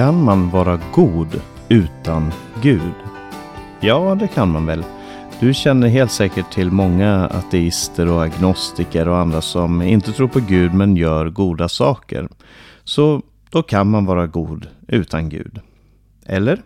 Kan man vara god utan Gud? Ja, det kan man väl. Du känner helt säkert till många ateister och agnostiker och andra som inte tror på Gud men gör goda saker. Så då kan man vara god utan Gud. Eller?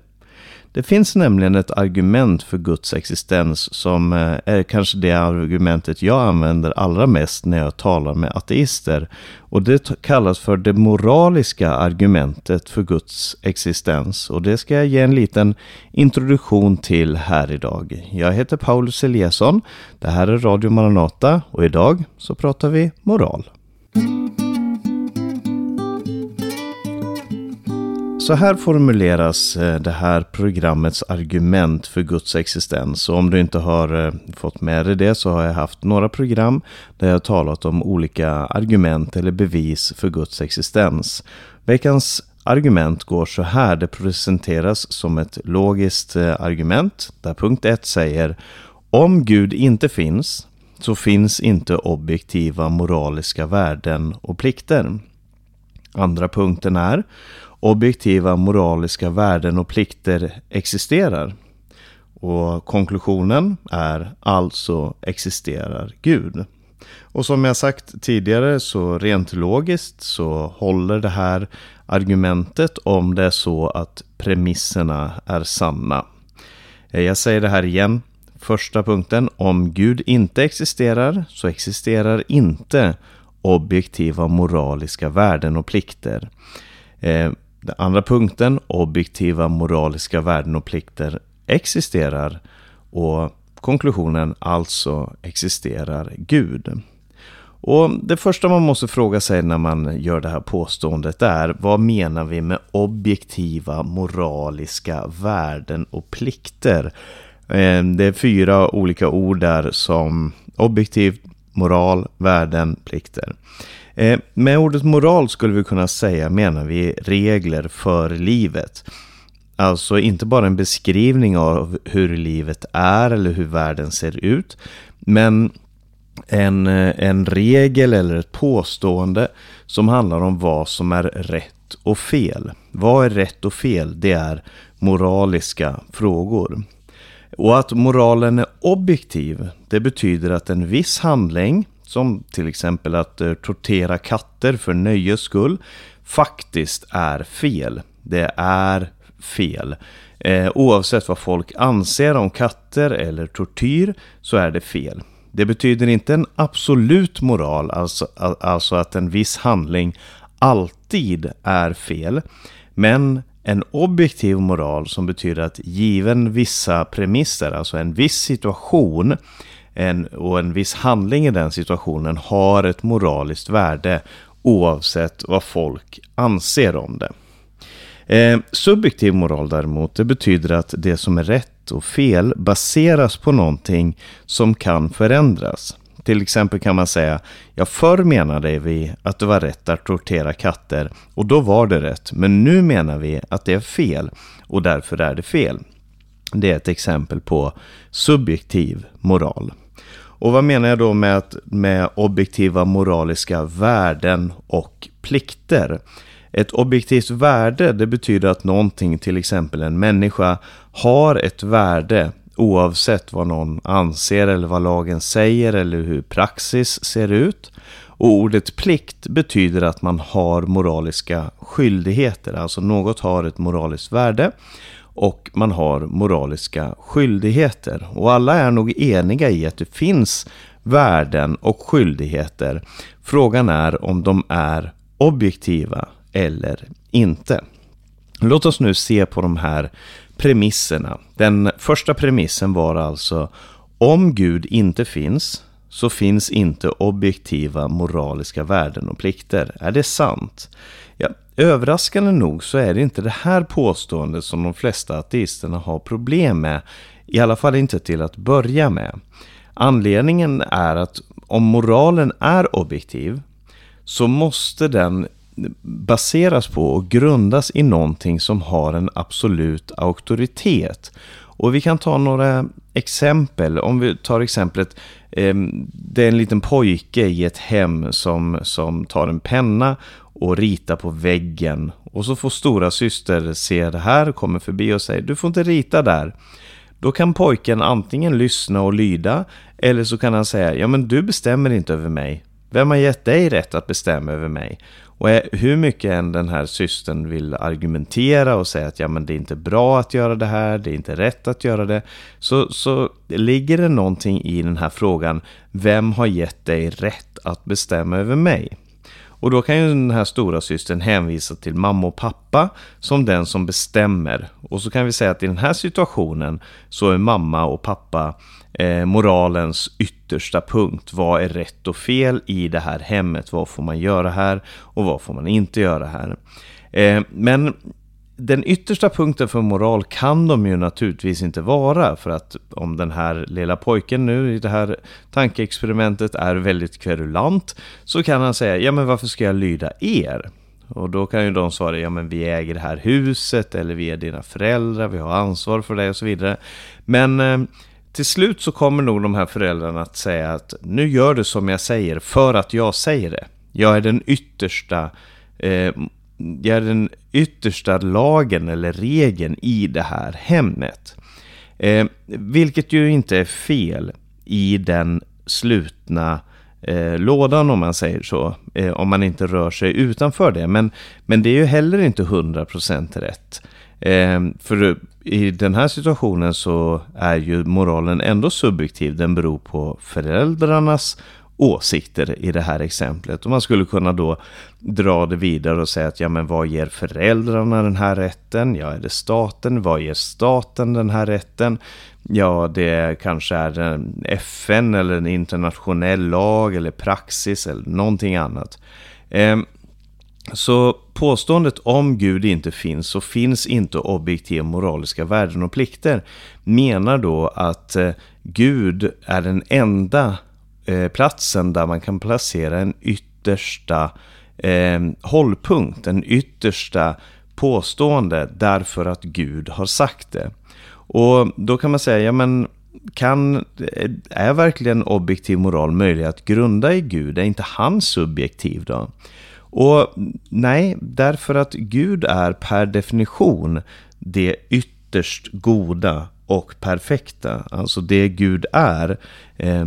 Det finns nämligen ett argument för Guds existens som eh, är kanske det argumentet jag använder allra mest när jag talar med ateister. Och det kallas för det moraliska argumentet för Guds existens. Och det ska jag ge en liten introduktion till här idag. Jag heter Paulus Eliasson. Det här är Radio Maranata och idag så pratar vi moral. Så här formuleras eh, det här programmets argument för Guds existens. Och om du inte har eh, fått med dig det så har jag haft några program där jag har talat om olika argument eller bevis för Guds existens. Veckans argument går så här. Det presenteras som ett logiskt eh, argument där punkt 1 säger om Gud inte finns så finns inte objektiva moraliska värden och plikter. Andra punkten är objektiva moraliska värden och plikter existerar. Och konklusionen är alltså existerar Gud. Och som jag sagt tidigare så rent logiskt så håller det här argumentet om det är så att premisserna är sanna. Jag säger det här igen. Första punkten, om Gud inte existerar så existerar inte objektiva moraliska värden och plikter. Eh, den andra punkten, objektiva moraliska värden och plikter, existerar och konklusionen alltså existerar Gud. Och Det första man måste fråga sig när man gör det här påståendet är vad menar vi med objektiva moraliska värden och plikter? Ehm, det är fyra olika ord där som objektivt, moral, värden, plikter. Eh, med ordet moral skulle vi kunna säga menar vi regler för livet. Alltså inte bara en beskrivning av hur livet är eller hur världen ser ut. Men en, eh, en regel eller ett påstående som handlar om vad som är rätt och fel. Vad är rätt och fel? Det är moraliska frågor. Och att moralen är objektiv, det betyder att en viss handling som till exempel att eh, tortera katter för nöjes skull, faktiskt är fel. Det är fel. Eh, oavsett vad folk anser om katter eller tortyr så är det fel. Det betyder inte en absolut moral, alltså, alltså att en viss handling alltid är fel. Men en objektiv moral som betyder att given vissa premisser, alltså en viss situation, en, och en viss handling i den situationen har ett moraliskt värde oavsett vad folk anser om det. Eh, subjektiv moral däremot, det betyder att det som är rätt och fel baseras på någonting som kan förändras. Till exempel kan man säga, ja förr menade vi att det var rätt att tortera katter och då var det rätt, men nu menar vi att det är fel och därför är det fel. Det är ett exempel på subjektiv moral. Och vad menar jag då med, med objektiva moraliska värden och plikter? Ett objektivt värde det betyder att någonting, till exempel en människa, har ett värde oavsett vad någon anser eller vad lagen säger eller hur praxis ser ut. Och ordet plikt betyder att man har moraliska skyldigheter, alltså något har ett moraliskt värde och man har moraliska skyldigheter. Och alla är nog eniga i att det finns värden och skyldigheter. Frågan är om de är objektiva eller inte. Låt oss nu se på de här premisserna. Den första premissen var alltså om Gud inte finns så finns inte objektiva moraliska värden och plikter. Är det sant? Överraskande nog så är det inte det här påståendet som de flesta ateisterna har problem med. I alla fall inte till att börja med. Anledningen är att om moralen är objektiv så måste den baseras på och grundas i någonting som har en absolut auktoritet. Och vi kan ta några exempel. Om vi tar exemplet, eh, det är en liten pojke i ett hem som, som tar en penna och rita på väggen. Och så får stora syster se det här, kommer förbi och säger du får inte rita där. Då kan pojken antingen lyssna och lyda eller så kan han säga ja men du bestämmer inte över mig. Vem har gett dig rätt att bestämma över mig? Och hur mycket än den här systern vill argumentera och säga att ja, men det är inte bra att göra det här, det är inte rätt att göra det, så, så ligger det någonting i den här frågan, vem har gett dig rätt att bestämma över mig? Och då kan ju den här stora systern hänvisa till mamma och pappa som den som bestämmer. Och så kan vi säga att i den här situationen så är mamma och pappa eh, moralens yttersta punkt. Vad är rätt och fel i det här hemmet? Vad får man göra här och vad får man inte göra här? Eh, men den yttersta punkten för moral kan de ju naturligtvis inte vara för att om den här lilla pojken nu i det här tankeexperimentet är väldigt kverulant så kan han säga ja men varför ska jag lyda er? Och då kan ju de svara ja men vi äger det här huset eller vi är dina föräldrar, vi har ansvar för dig” och så vidare. Men eh, till slut så kommer nog de här föräldrarna att säga att nu gör du som jag säger för att jag säger det. Jag är den yttersta eh, jag är den yttersta lagen eller regeln i det här hemmet. Eh, vilket ju inte är fel i den slutna eh, lådan om man säger så. Eh, om man inte rör sig utanför det. Men, men det är ju heller inte 100% rätt. Eh, för i den här situationen så är ju moralen ändå subjektiv. Den beror på föräldrarnas åsikter i det här exemplet. Och man skulle kunna då dra det vidare och säga att ja men vad ger föräldrarna den här rätten? Ja, är det staten? Vad ger staten den här rätten? Ja, det kanske är en FN eller en internationell lag eller praxis eller någonting annat. Eh, så påståendet om Gud inte finns så finns inte objektiva moraliska värden och plikter menar då att eh, Gud är den enda eh, platsen där man kan placera en yttersta eh, hållpunkt, en yttersta påstående därför att Gud har sagt det. Och då kan man säga, ja men kan, eh, är verkligen objektiv moral möjlig att grunda i Gud? Är inte han subjektiv då? Och nej, därför att Gud är per definition det ytterst goda och perfekta. Alltså det Gud är. Eh,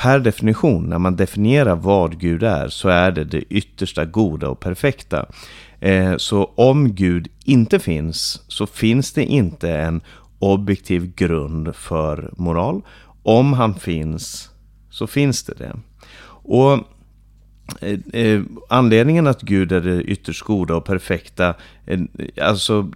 Per definition, när man definierar vad Gud är, så är det det yttersta goda och perfekta. Eh, så om Gud inte finns, så finns det inte en objektiv grund för moral. Om han finns, så finns det det. Och eh, eh, anledningen att Gud är det ytterst goda och perfekta, eh, alltså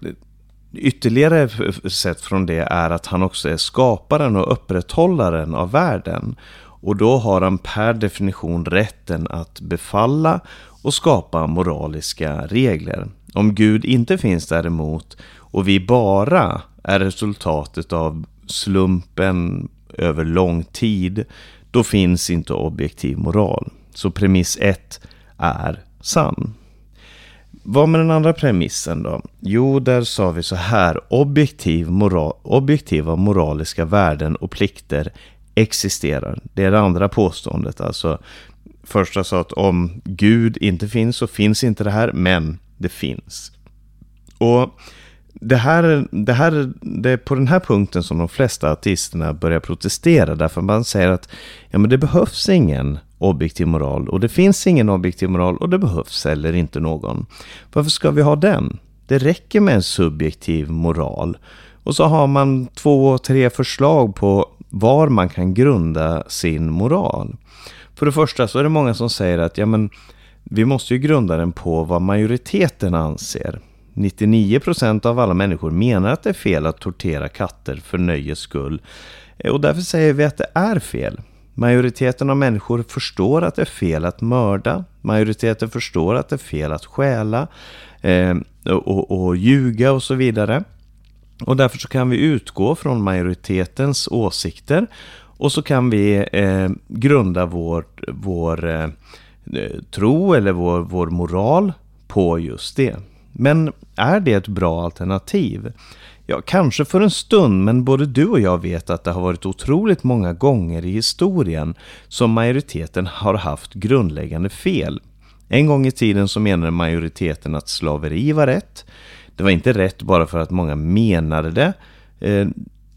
ytterligare sätt från det är att han också är skaparen och upprätthållaren av världen. Och då har han per definition rätten att befalla och skapa moraliska regler. Om Gud inte finns däremot och vi bara är resultatet av slumpen över lång tid, då finns inte objektiv moral. Så premiss 1 är sann. Vad med den andra premissen då? Jo, där sa vi så här. Objektiv moral, objektiva moraliska värden och plikter existerar. Det är det andra påståendet. Alltså, första sa att om Gud inte finns så finns inte det här, men det finns. Och det här, det här, det är på den här punkten som de flesta artisterna börjar protestera. Därför man säger att ja, men det behövs ingen objektiv moral. Och det finns ingen objektiv moral och det behövs heller inte någon. Varför ska vi ha den? Det räcker med en subjektiv moral. Och så har man två, tre förslag på var man kan grunda sin moral. För det första så är det många som säger att ja, men, vi måste ju grunda den på vad majoriteten anser. 99% av alla människor menar att det är fel att tortera katter för nöjes skull. Och därför säger vi att det är fel. Majoriteten av människor förstår att det är fel att mörda. Majoriteten förstår att det är fel att stjäla eh, och, och, och ljuga och så vidare. Och därför så kan vi utgå från majoritetens åsikter och så kan vi eh, grunda vår, vår eh, tro eller vår, vår moral på just det. Men är det ett bra alternativ? Ja, kanske för en stund, men både du och jag vet att det har varit otroligt många gånger i historien som majoriteten har haft grundläggande fel. En gång i tiden så menade majoriteten att slaveri var rätt. Det var inte rätt bara för att många menade det. Eh,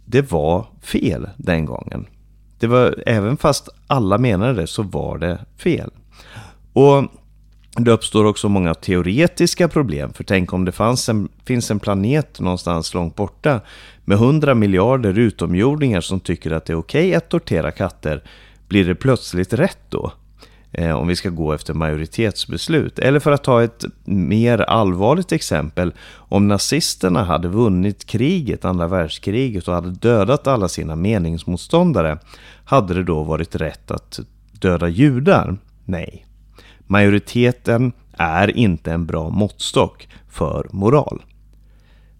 det var fel den gången. Det var, även fast alla menade det så var det fel. Och det uppstår också många teoretiska problem. För tänk om det fanns en, finns en planet någonstans långt borta med hundra miljarder utomjordingar som tycker att det är okej okay att tortera katter. Blir det plötsligt rätt då? Eh, om vi ska gå efter majoritetsbeslut. Eller för att ta ett mer allvarligt exempel. Om nazisterna hade vunnit kriget, andra världskriget och hade dödat alla sina meningsmotståndare. Hade det då varit rätt att döda judar? Nej. Majoriteten är inte en bra måttstock för moral.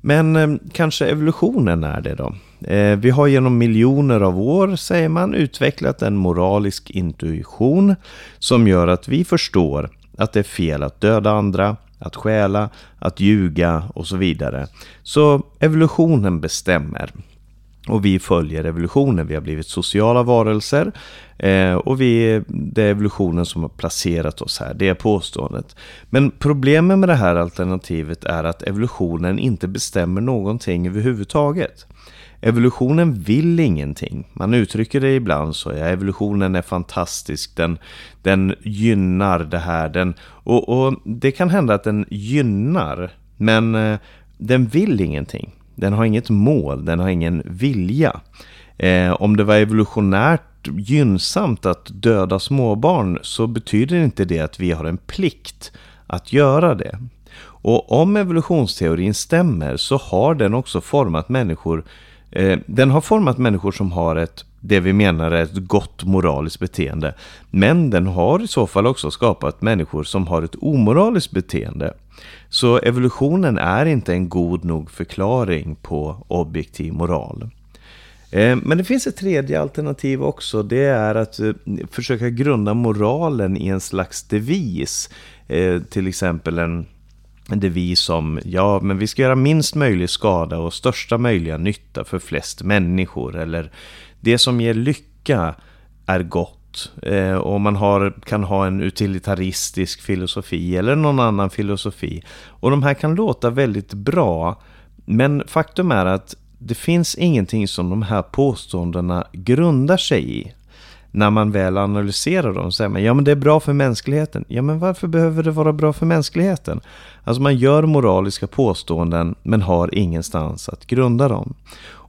Men eh, kanske evolutionen är det då. Eh, vi har genom miljoner av år, säger man, utvecklat en moralisk intuition som gör att vi förstår att det är fel att döda andra, att stjäla, att ljuga och så vidare. Så evolutionen bestämmer. Och vi följer evolutionen. Vi har blivit sociala varelser. Eh, och vi, det är evolutionen som har placerat oss här. Det är påståendet. Men problemet med det här alternativet är att evolutionen inte bestämmer någonting överhuvudtaget. Evolutionen vill ingenting. Man uttrycker det ibland så. Ja, evolutionen är fantastisk. Den, den gynnar det här. Den, och, och det kan hända att den gynnar. Men eh, den vill ingenting. Den har inget mål, den har ingen vilja. Eh, om det var evolutionärt gynnsamt att döda småbarn så betyder inte det att vi har en plikt att göra det. Och om evolutionsteorin stämmer så har den också format människor Eh, den har format människor som har ett det vi menar är ett gott moraliskt beteende. Men den har i så fall också skapat människor som har ett omoraliskt beteende. Så evolutionen är inte en god nog förklaring på objektiv moral. Eh, men det finns ett tredje alternativ också. Det är att eh, försöka grunda moralen i en slags devis. Till exempel en, devis som ja, men vi ska göra minst möjlig skada och största möjliga nytta för flest människor. Eller det som ger lycka är gott. Eh, och man har, kan ha en utilitaristisk filosofi eller någon annan filosofi. Och de här kan låta väldigt bra. Men faktum är att det finns ingenting som de här påståendena grundar sig i. När man väl analyserar dem säger man ja men det är bra för mänskligheten. Ja men varför behöver det vara bra för mänskligheten? Alltså man gör moraliska påståenden men har ingenstans att grunda dem.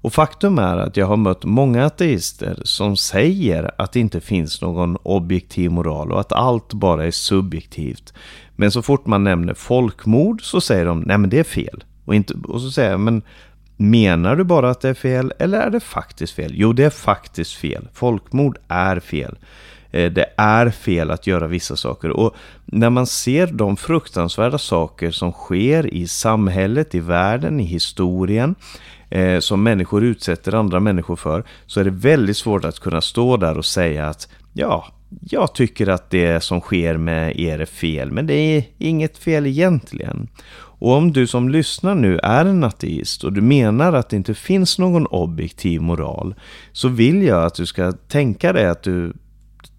Och faktum är att jag har mött många ateister som säger att det inte finns någon objektiv moral och att allt bara är subjektivt. Men så fort man nämner folkmord så säger de nej men det är fel. Och, inte, och så säger jag men Menar du bara att det är fel eller är det faktiskt fel? Jo, det är faktiskt fel. Folkmord är fel. Eh, det är fel att göra vissa saker. Och när man ser de fruktansvärda saker som sker i samhället, i världen, i historien, eh, som människor utsätter andra människor för, så är det väldigt svårt att kunna stå där och säga att ja, jag tycker att det som sker med er är fel, men det är inget fel egentligen. Och om du som lyssnar nu är en ateist och du menar att det inte finns någon objektiv moral så vill jag att du ska tänka dig att du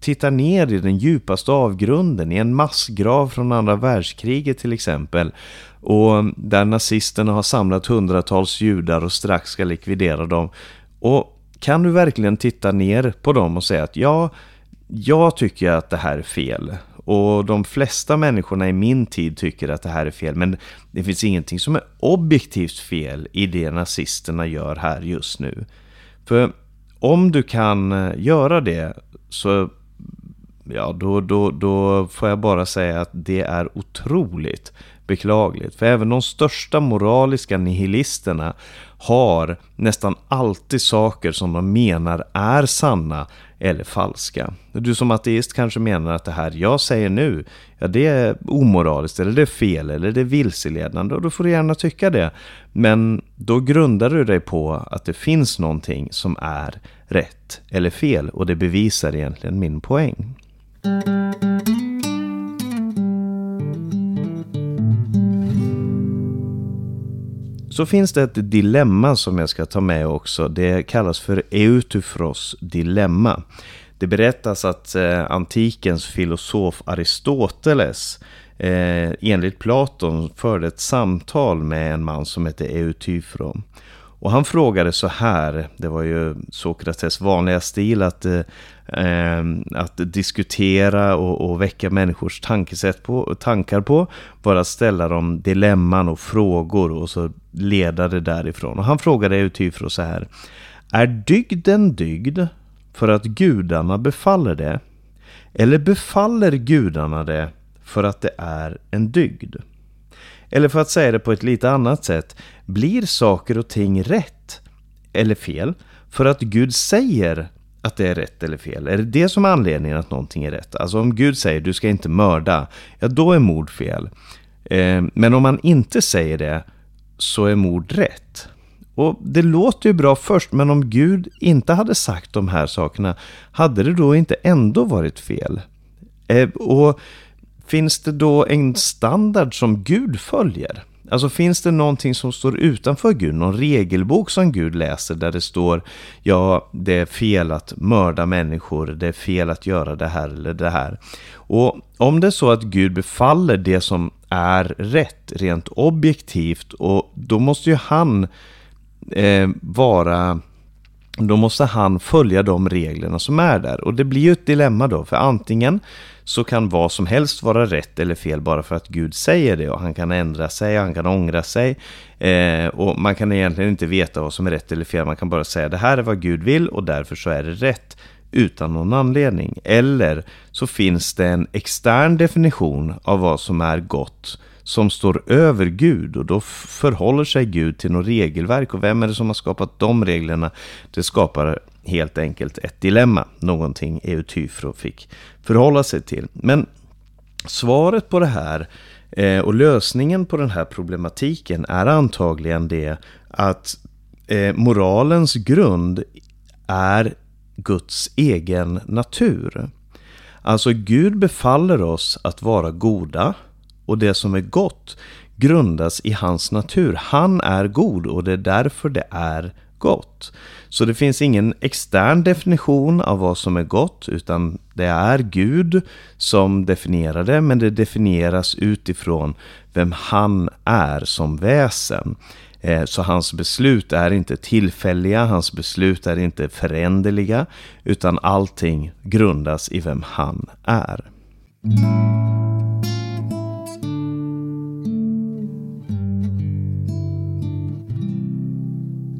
tittar ner i den djupaste avgrunden, i en massgrav från andra världskriget till exempel. Och där nazisterna har samlat hundratals judar och strax ska likvidera dem. Och kan du verkligen titta ner på dem och säga att ja, jag tycker att det här är fel. Och de flesta människorna i min tid tycker att det här är fel. Men det finns ingenting som är objektivt fel i det nazisterna gör här just nu. För om du kan eh, göra det så ja, då, då, då får jag bara säga att det är otroligt beklagligt. För även de största moraliska nihilisterna har nästan alltid saker som de menar är sanna eller falska. Du som ateist kanske menar att det här jag säger nu, ja det är omoraliskt eller det är fel eller det är vilseledande och då får du gärna tycka det. Men då grundar du dig på att det finns någonting som är rätt eller fel och det bevisar egentligen min poäng. Så finns det ett dilemma som jag ska ta med också. Det kallas för Eutufros dilemma. Det berättas att eh, antikens filosof Aristoteles eh, enligt Platon förde ett samtal med en man som hette Eutyfro. Och han frågade så här, det var ju Sokrates vanliga stil att, eh, Ehm, att diskutera och, och, väcka människors tankesätt på, tankar på, Bara ställa dem dilemman och frågor och så leda det därifrån. Och han frågade Eutyfro så här, är dygden dygd för att gudarna befaller det? Eller befaller gudarna det för att det är en dygd? Eller för att säga det på ett lite annat sätt, blir saker och ting rätt eller fel för att Gud säger att det är rätt eller fel? Är det det som är anledningen att någonting är rätt? Alltså om Gud säger du ska inte mörda, ja då är mord fel. Eh, men om man inte säger det så är mord rätt. Och det låter ju bra först, men om Gud inte hade sagt de här sakerna, hade det då inte ändå varit fel? Eh, och finns det då en standard som Gud följer? Alltså finns det någonting som står utanför Gud, någon regelbok som Gud läser där det står ja, det är fel att mörda människor, det är fel att göra det här eller det här. Och om det är så att Gud befaller det som är rätt rent objektivt och då måste ju han eh, vara då måste han följa de reglerna som är där. Och det blir ju ett dilemma då, för antingen så kan vad som helst vara rätt eller fel bara för att Gud säger det. Och han kan ändra sig, han kan ångra sig. Eh, och man kan egentligen inte veta vad som är rätt eller fel. Man kan bara säga det här är vad Gud vill och därför så är det rätt utan någon anledning. Eller så finns det en extern definition av vad som är gott som står över Gud och då förhåller sig Gud till något regelverk och vem är det som har skapat de reglerna? Det skapar helt enkelt ett dilemma, någonting Eutyfro fick förhålla sig till. Men svaret på det här eh, och lösningen på den här problematiken är antagligen det att eh, moralens grund är Guds egen natur. Alltså Gud befaller oss att vara goda och det som är gott grundas i hans natur. Han är god och det är därför det är gott. Så det finns ingen extern definition av vad som är gott utan det är Gud som definierar det men det definieras utifrån vem han är som väsen. Eh, så hans beslut är inte tillfälliga, hans beslut är inte föränderliga utan allting grundas i vem han är.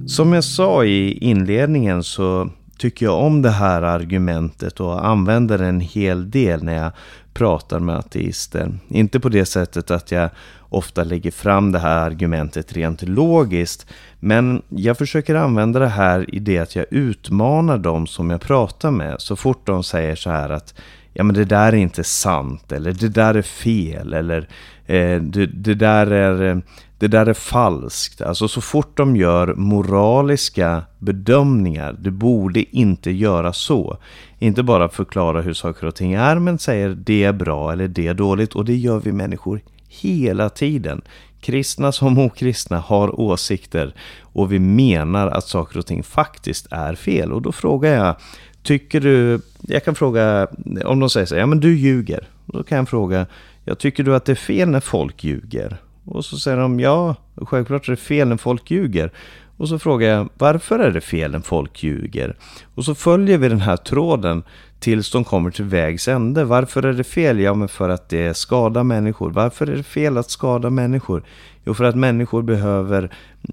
Som jag sa i inledningen så tycker jag om det här argumentet och använder det en hel del när jag pratar med ateister. Inte på det sättet att jag ofta lägger fram det här argumentet rent logiskt. Men jag försöker använda det här i det att jag utmanar dem som jag pratar med. Så fort de säger så här att ja men det där är inte sant eller det där är fel eller eh, det, det, där är eh, det där är falskt. Alltså så fort de gör moraliska bedömningar, det borde inte göra så. Inte bara förklara hur saker och ting är, men säger det är bra eller det är dåligt. Och det gör vi människor hela tiden. Kristna som okristna har åsikter och vi menar att saker och ting faktiskt är fel. Och då frågar jag, tycker du, jag kan fråga, om de säger så ja men du ljuger. Då kan jag fråga, jag tycker du att det är fel när folk ljuger? Och så säger de ja, självklart är det fel när folk ljuger. Och så frågar jag varför är det fel när folk ljuger? Och så följer vi den här tråden tills de kommer till vägs ände. Varför är det fel? Ja, men för att det skadar människor. Varför är det fel att skada människor? Jo, för att människor behöver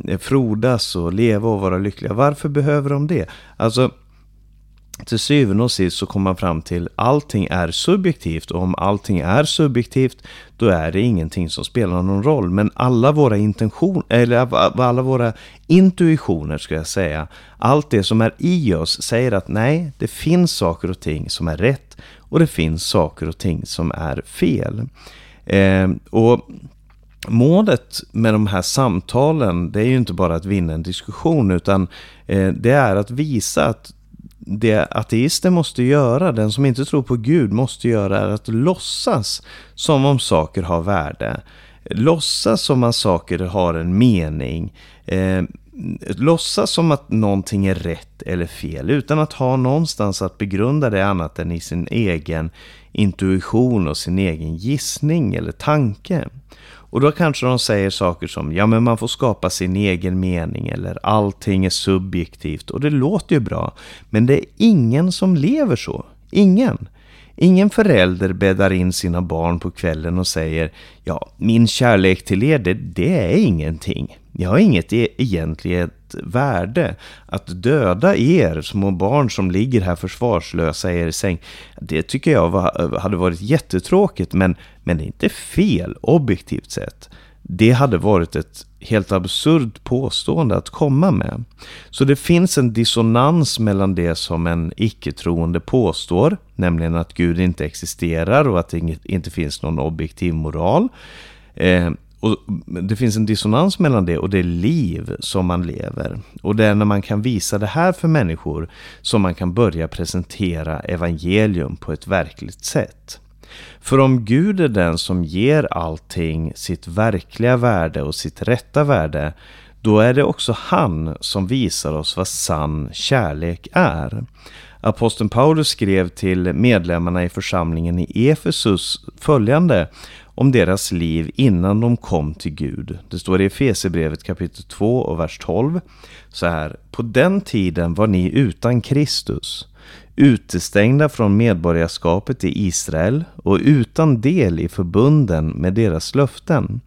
eh, frodas och leva och vara lyckliga. Varför behöver de det? Alltså, till syvende och sist så kommer man fram till allting är subjektivt och om allting är subjektivt då är det ingenting som spelar någon roll. Men alla våra intentioner, eller alla våra intuitioner ska jag säga, allt det som är i oss säger att nej, det finns saker och ting som är rätt och det finns saker och ting som är fel. Eh, och Målet med de här samtalen det är ju inte bara att vinna en diskussion utan eh, det är att visa att det ateister måste göra, den som inte tror på Gud måste göra är att låtsas som om saker har värde. låtsas som att saker har en mening. Eh, låtsas som att någonting är rätt eller fel utan att ha någonstans att begrunda det annat än i sin egen intuition och sin egen gissning eller tanke. Och då kanske de säger saker som ja men man får skapa sin egen mening eller allting är subjektivt och det låter ju bra. Men det är ingen som lever så. Ingen. Ingen förälder bäddar in sina barn på kvällen och säger ja min kärlek till er det, det är ingenting. Jag har inget e värde. Att döda er små barn som ligger här försvarslösa i er säng, det tycker jag var, hade varit jättetråkigt, men, men det är inte fel objektivt sett. Det hade varit ett helt absurt påstående att komma med. Så det finns en dissonans mellan det som en icke-troende påstår, nämligen att Gud inte existerar och att det inte finns någon objektiv moral. Eh, och det finns en dissonans mellan det och det liv som man lever. Och det är när man kan visa det här för människor som man kan börja presentera evangelium på ett verkligt sätt. För om Gud är den som ger allting sitt verkliga värde och sitt rätta värde, då är det också han som visar oss vad sann kärlek är. Aposteln Paulus skrev till medlemmarna i församlingen i Efesus följande om deras liv innan de kom till Gud. Det står i Efesierbrevet kapitel 2 och vers 12 så här. På den tiden var ni utan Kristus, utestängda från medborgarskapet i Israel och utan del i förbunden med deras löften.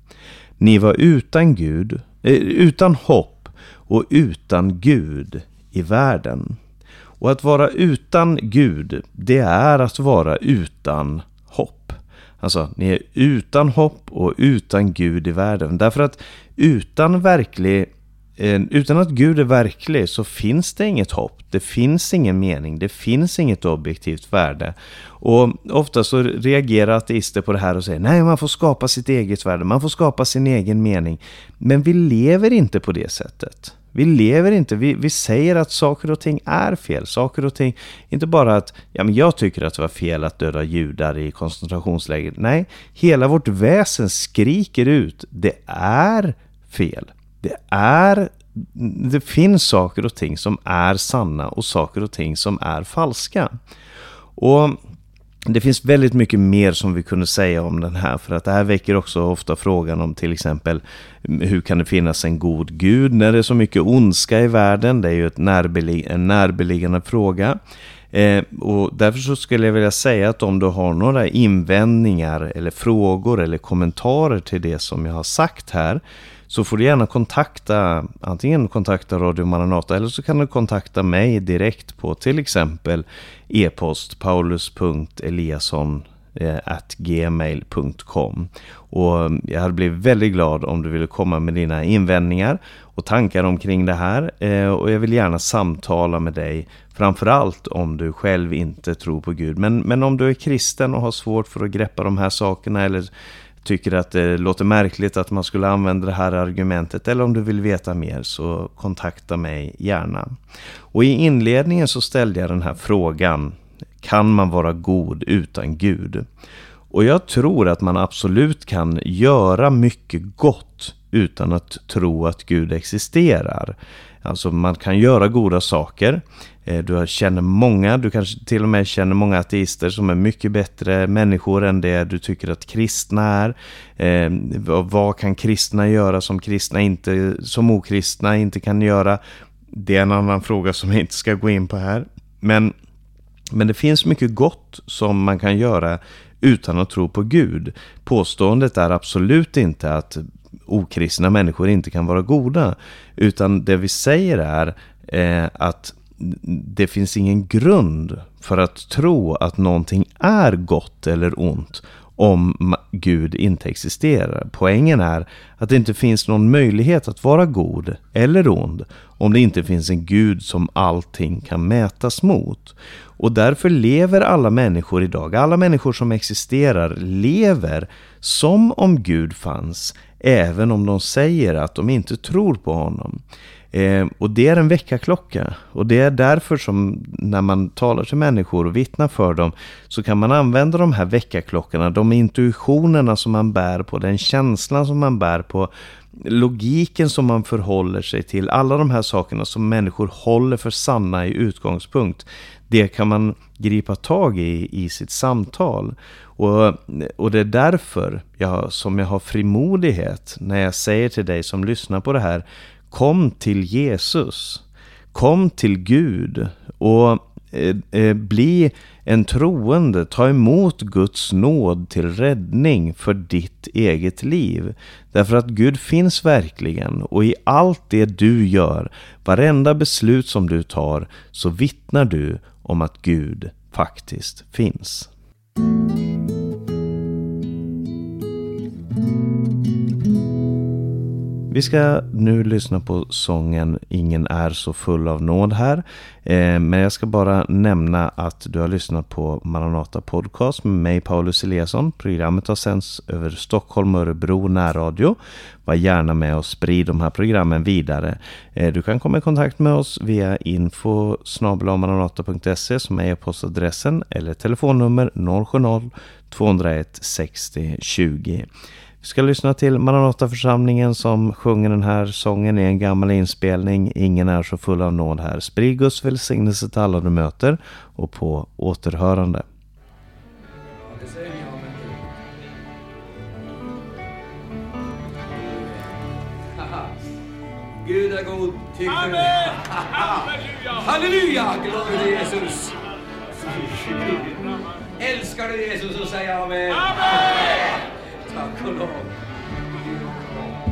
Ni var utan Gud, eh, utan hopp och utan Gud i världen. Och att vara utan Gud, det är att vara utan Alltså, ni är utan hopp och utan Gud i världen. Därför att utan verklig eh, utan att Gud är verklig så finns det inget hopp. Det finns ingen mening. Det finns inget objektivt värde. Och ofta så reagerar ateister på det här och säger nej, man får skapa sitt eget värde. Man får skapa sin egen mening. Men vi lever inte på det sättet. Vi lever inte, vi, vi säger att saker och ting är fel. Saker och ting, inte bara att ja, men jag tycker att det var fel att döda judar i koncentrationsläger. Nej, hela vårt väsen skriker ut, det är fel. Det är det finns saker och ting som är sanna och saker och ting som är falska. Och det finns väldigt mycket mer som vi kunde säga om den här för att det här väcker också ofta frågan om till exempel hur kan det finnas en god gud när det är så mycket ondska i världen? Det är ju ett närbelig en närbeliggande fråga. Eh, och därför så skulle jag vilja säga att om du har några invändningar eller frågor eller kommentarer till det som jag har sagt här så får du gärna kontakta antingen kontakta Radio Maranata eller så kan du kontakta mig direkt på till exempel e-post paulus.eliasson eh, at gmail.com och mm, jag hade blivit väldigt glad om du ville komma med dina invändningar och tankar omkring det här eh, och jag vill gärna samtala med dig framförallt om du själv inte tror på Gud. Men, men om du är kristen och har svårt för att greppa de här sakerna eller tycker att det låter märkligt att man skulle använda det här argumentet eller om du vill veta mer så kontakta mig gärna. Och i inledningen så ställde jag den här frågan Kan man vara god utan Gud? Och jag tror att man absolut kan göra mycket gott utan att tro att Gud existerar. Alltså man kan göra goda saker. Eh, du känner många, du kanske till och med känner många ateister som är mycket bättre människor än det du tycker att kristna är. Eh, vad kan kristna göra som kristna inte, som okristna inte kan göra? Det är en annan fråga som jag inte ska gå in på här. Men, men det finns mycket gott som man kan göra utan att tro på Gud. Påståendet är absolut inte att okristna människor inte kan vara goda. Utan det vi säger är eh, att det finns ingen grund för att tro att någonting är gott eller ont om Gud inte existerar. Poängen är att det inte finns någon möjlighet att vara god eller ond om det inte finns en Gud som allting kan mätas mot. Och därför lever alla människor idag, alla människor som existerar, lever som om Gud fanns, även om de säger att de inte tror på honom. Eh, och det är en väckarklocka. Och det är därför som när man talar till människor och vittnar för dem så kan man använda de här väckarklockorna, de intuitionerna som man bär på, den känslan som man bär på, logiken som man förhåller sig till, alla de här sakerna som människor håller för sanna i utgångspunkt. Det kan man gripa tag i i sitt samtal. Och, och det är därför jag, som jag har frimodighet när jag säger till dig som lyssnar på det här, kom till Jesus. Kom till Gud och eh, eh, bli en troende. Ta emot Guds nåd till räddning för ditt eget liv. Därför att Gud finns verkligen och i allt det du gör, varenda beslut som du tar, så vittnar du om att Gud faktiskt finns. Vi ska nu lyssna på sången Ingen är så full av nåd här. Eh, men jag ska bara nämna att du har lyssnat på Maranata Podcast med mig Paulus Eliasson. Programmet har sänds över Stockholm och Örebro närradio. Var gärna med och sprid de här programmen vidare. Eh, du kan komma i kontakt med oss via info maranata.se som är e-postadressen eller telefonnummer 070 201 60 20. Vi ska lyssna till Maranataförsamlingen som sjunger den här sången i en gammal inspelning. Ingen är så full av nåd här. Sprid Guds välsignelse till alla du möter och på återhörande. Gud är god. Amen! Halleluja! Halleluja! Gloria Jesus. Älskar du Jesus så säg amen. Amen! Tack och lov.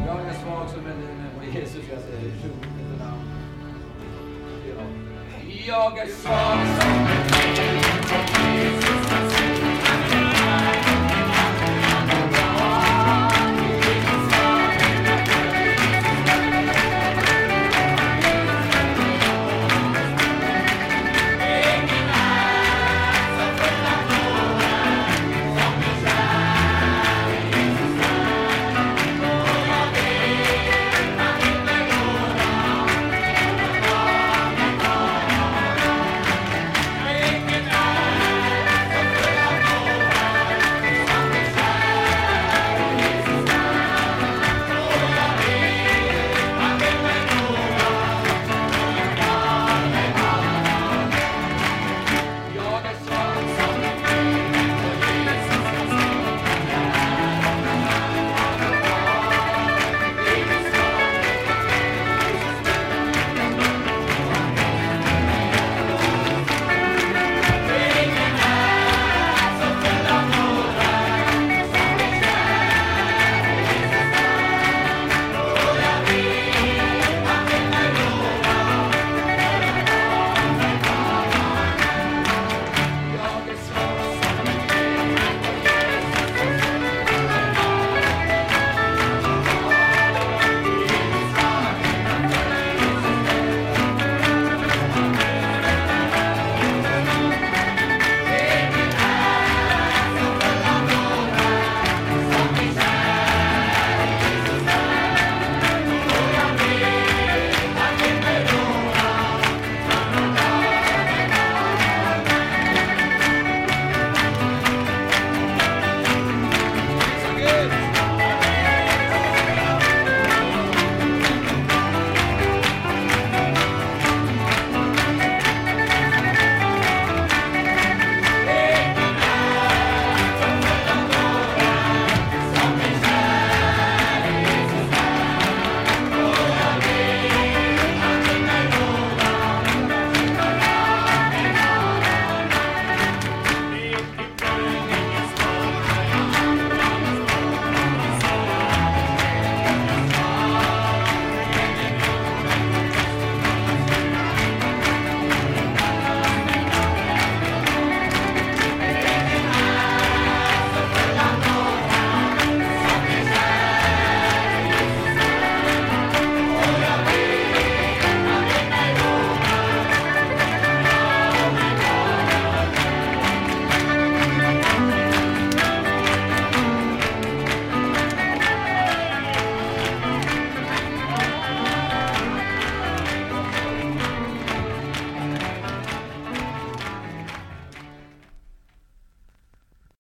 Jag är svag som en lina och Jesus, jag säger tro namn. Jag är svag som en lina på Jesus.